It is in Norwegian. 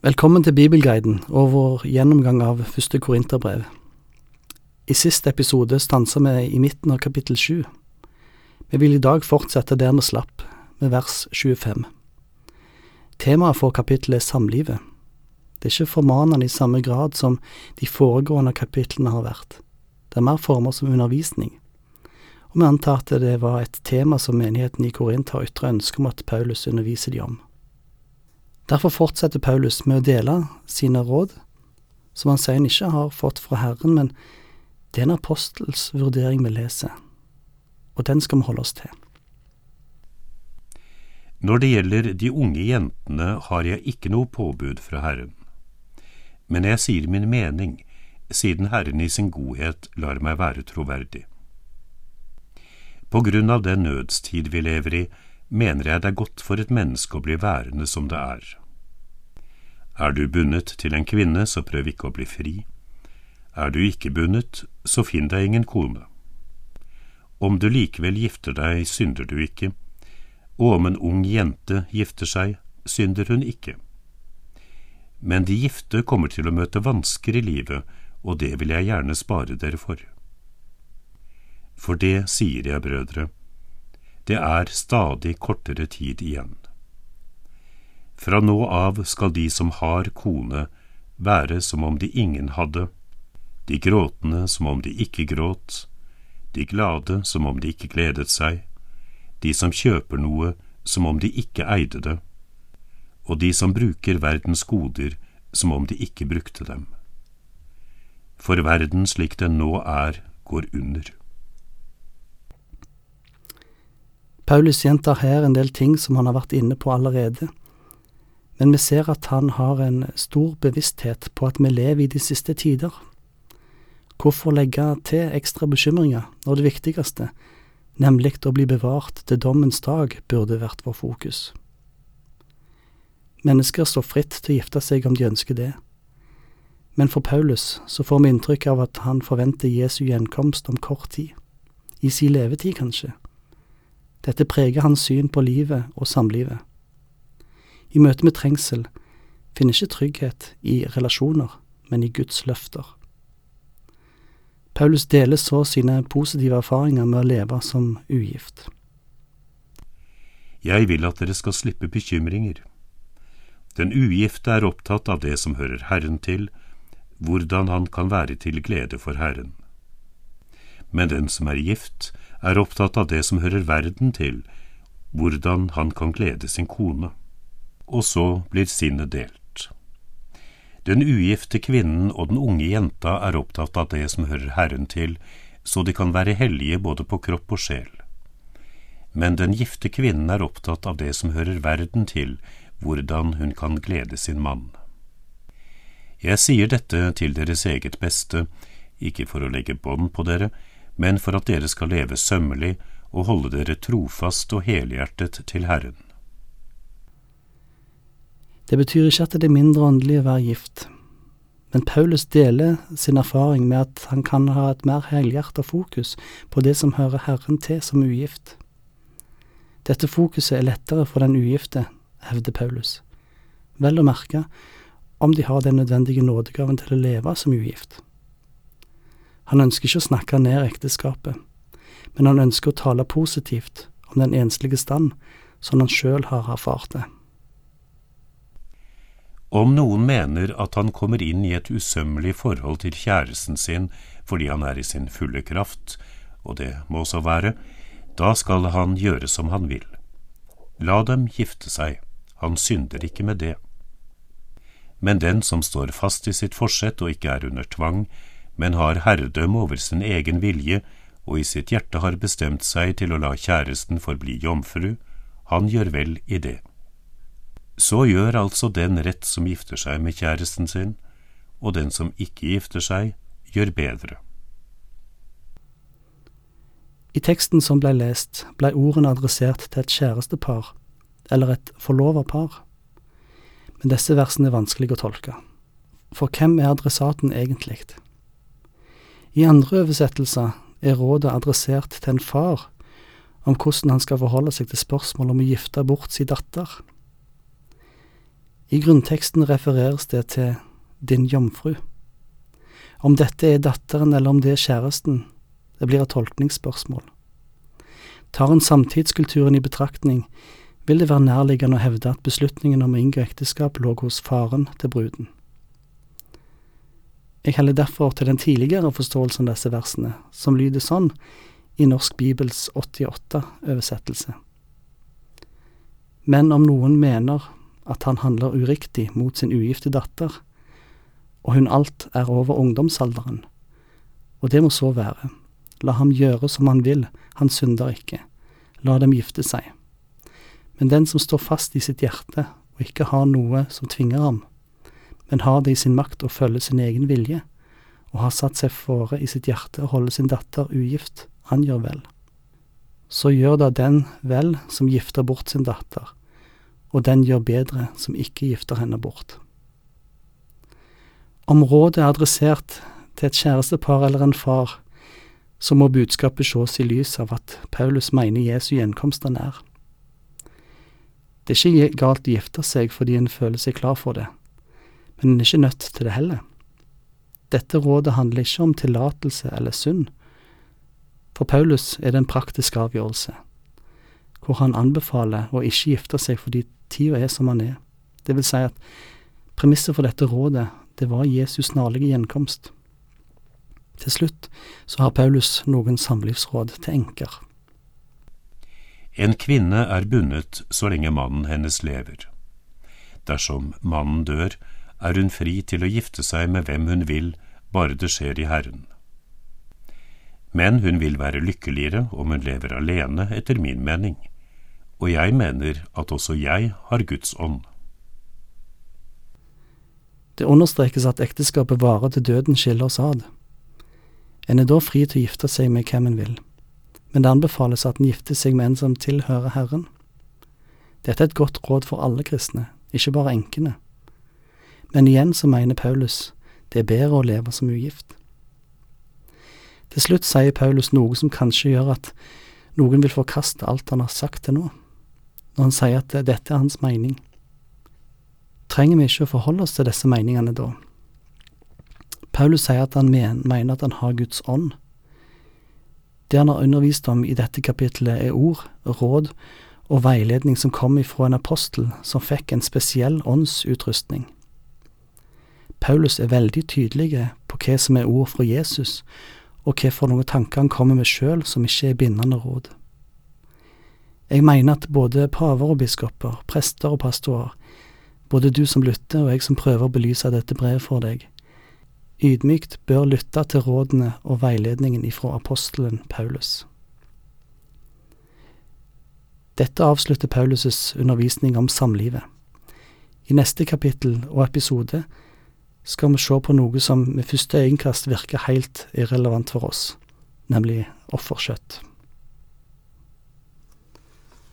Velkommen til Bibelguiden og vår gjennomgang av første Korinterbrev. I siste episode stansa vi i midten av kapittel sju. Vi vil i dag fortsette der vi slapp, med vers 25. Temaet for kapittelet er samlivet. Det er ikke formanende i samme grad som de foregående kapitlene har vært. Det er mer former som undervisning. Og vi antar at det var et tema som menigheten i Korint har ytra ønske om at Paulus underviser de om. Derfor fortsetter Paulus med å dele sine råd, som han sier han ikke har fått fra Herren, men det er en apostels vurdering vi leser, og den skal vi holde oss til. Når det gjelder de unge jentene, har jeg ikke noe påbud fra Herren. Men jeg sier min mening, siden Herren i sin godhet lar meg være troverdig. På grunn av den nødstid vi lever i, mener jeg det er godt for et menneske å bli værende som det er. Er du bundet til en kvinne, så prøv ikke å bli fri. Er du ikke bundet, så finn deg ingen kone. Om du likevel gifter deg, synder du ikke, og om en ung jente gifter seg, synder hun ikke. Men de gifte kommer til å møte vansker i livet, og det vil jeg gjerne spare dere for. For det sier jeg, brødre, det er stadig kortere tid igjen. Fra nå av skal de som har kone, være som om de ingen hadde, de gråtende som om de ikke gråt, de glade som om de ikke gledet seg, de som kjøper noe som om de ikke eide det, og de som bruker verdens goder som om de ikke brukte dem. For verden slik den nå er, går under. Paulus gjentar her en del ting som han har vært inne på allerede men vi ser at han har en stor bevissthet på at vi lever i de siste tider. Hvorfor legge til ekstra bekymringer når det viktigste, nemlig å bli bevart til dommens dag, burde vært vår fokus. Mennesker står fritt til å gifte seg om de ønsker det, men for Paulus så får vi inntrykk av at han forventer Jesu gjenkomst om kort tid, i sin levetid kanskje. Dette preger hans syn på livet og samlivet. I møte med trengsel finner ikke trygghet i relasjoner, men i Guds løfter. Paulus deler så sine positive erfaringer med å leve som ugift. Jeg vil at dere skal slippe bekymringer. Den ugifte er opptatt av det som hører Herren til, hvordan han kan være til glede for Herren. Men den som er gift, er opptatt av det som hører verden til, hvordan han kan glede sin kone og så blir sinnet delt. Den ugifte kvinnen og den unge jenta er opptatt av det som hører Herren til, så de kan være hellige både på kropp og sjel. Men den gifte kvinnen er opptatt av det som hører verden til, hvordan hun kan glede sin mann. Jeg sier dette til deres eget beste, ikke for å legge bånd på dere, men for at dere skal leve sømmelig og holde dere trofast og helhjertet til Herren. Det betyr ikke at det er mindre åndelig å være gift, men Paulus deler sin erfaring med at han kan ha et mer helhjertet fokus på det som hører Herren til som ugift. Dette fokuset er lettere for den ugifte, hevder Paulus, vel å merke om de har den nødvendige nådegaven til å leve som ugift. Han ønsker ikke å snakke ned ekteskapet, men han ønsker å tale positivt om den enslige stand, som han sjøl har erfart det. Om noen mener at han kommer inn i et usømmelig forhold til kjæresten sin fordi han er i sin fulle kraft, og det må så være, da skal han gjøre som han vil. La dem gifte seg, han synder ikke med det. Men den som står fast i sitt forsett og ikke er under tvang, men har herredømme over sin egen vilje og i sitt hjerte har bestemt seg til å la kjæresten forbli jomfru, han gjør vel i det. Så gjør altså den rett som gifter seg med kjæresten sin, og den som ikke gifter seg, gjør bedre. I teksten som blei lest, blei ordene adressert til et kjærestepar, eller et forloverpar. Men disse versene er vanskelig å tolke. For hvem er adressaten egentlig? I andre oversettelser er rådet adressert til en far om hvordan han skal forholde seg til spørsmål om å gifte bort sin datter. I grunnteksten refereres det til din jomfru. Om dette er datteren eller om det er kjæresten, det blir et tolkningsspørsmål. Tar en samtidskulturen i betraktning, vil det være nærliggende å hevde at beslutningen om å inngå ekteskap lå hos faren til bruden. Jeg heller derfor til den tidligere forståelsen av disse versene, som lyder sånn i Norsk Bibels 88-oversettelse. Men om noen mener at han handler uriktig mot sin ugifte datter, og hun alt er over ungdomsalderen, og det må så være, la ham gjøre som han vil, han synder ikke, la dem gifte seg. Men den som står fast i sitt hjerte og ikke har noe som tvinger ham, men har det i sin makt å følge sin egen vilje, og har satt seg fore i sitt hjerte å holde sin datter ugift, han gjør vel. Så gjør da den vel som gifter bort sin datter, og den gjør bedre som ikke gifter henne bort. Om rådet er adressert til et kjærestepar eller en far, så må budskapet sjås i lys av at Paulus mener Jesu gjenkomst er nær. Det er ikke galt å gifte seg fordi en føler seg klar for det, men en er ikke nødt til det heller. Dette rådet handler ikke om tillatelse eller synd. For Paulus er det en praktisk avgjørelse, hvor han anbefaler å ikke gifte seg fordi tida er som han er. Det vil si at premisset for dette rådet, det var Jesus snarlige gjenkomst. Til slutt så har Paulus noen samlivsråd til enker. En kvinne er bundet så lenge mannen hennes lever. Dersom mannen dør, er hun fri til å gifte seg med hvem hun vil, bare det skjer i Herren. Men hun vil være lykkeligere om hun lever alene, etter min mening, og jeg mener at også jeg har Guds ånd. Det understrekes at ekteskapet varer til døden skiller oss ad. En er da fri til å gifte seg med hvem en vil, men det anbefales at en gifter seg med en som tilhører Herren. Dette er et godt råd for alle kristne, ikke bare enkene. Men igjen så mener Paulus det er bedre å leve som ugift. Til slutt sier Paulus noe som kanskje gjør at noen vil forkaste alt han har sagt til nå, når han sier at dette er hans mening. Trenger vi ikke å forholde oss til disse meningene da? Paulus sier at han mener at han har Guds ånd. Det han har undervist om i dette kapittelet, er ord, råd og veiledning som kom ifra en apostel som fikk en spesiell åndsutrustning. Paulus er veldig tydelig på hva som er ord fra Jesus, og hva for noen tanker han kommer med sjøl som ikke er bindende råd. Jeg mener at både paver og biskoper, prester og pastorer, både du som lytter og jeg som prøver å belyse dette brevet for deg, ydmykt bør lytte til rådene og veiledningen ifra apostelen Paulus. Dette avslutter Paulus' undervisning om samlivet. I neste kapittel og episode skal vi se på noe som med første øyekast virker helt irrelevant for oss, nemlig offerkjøtt.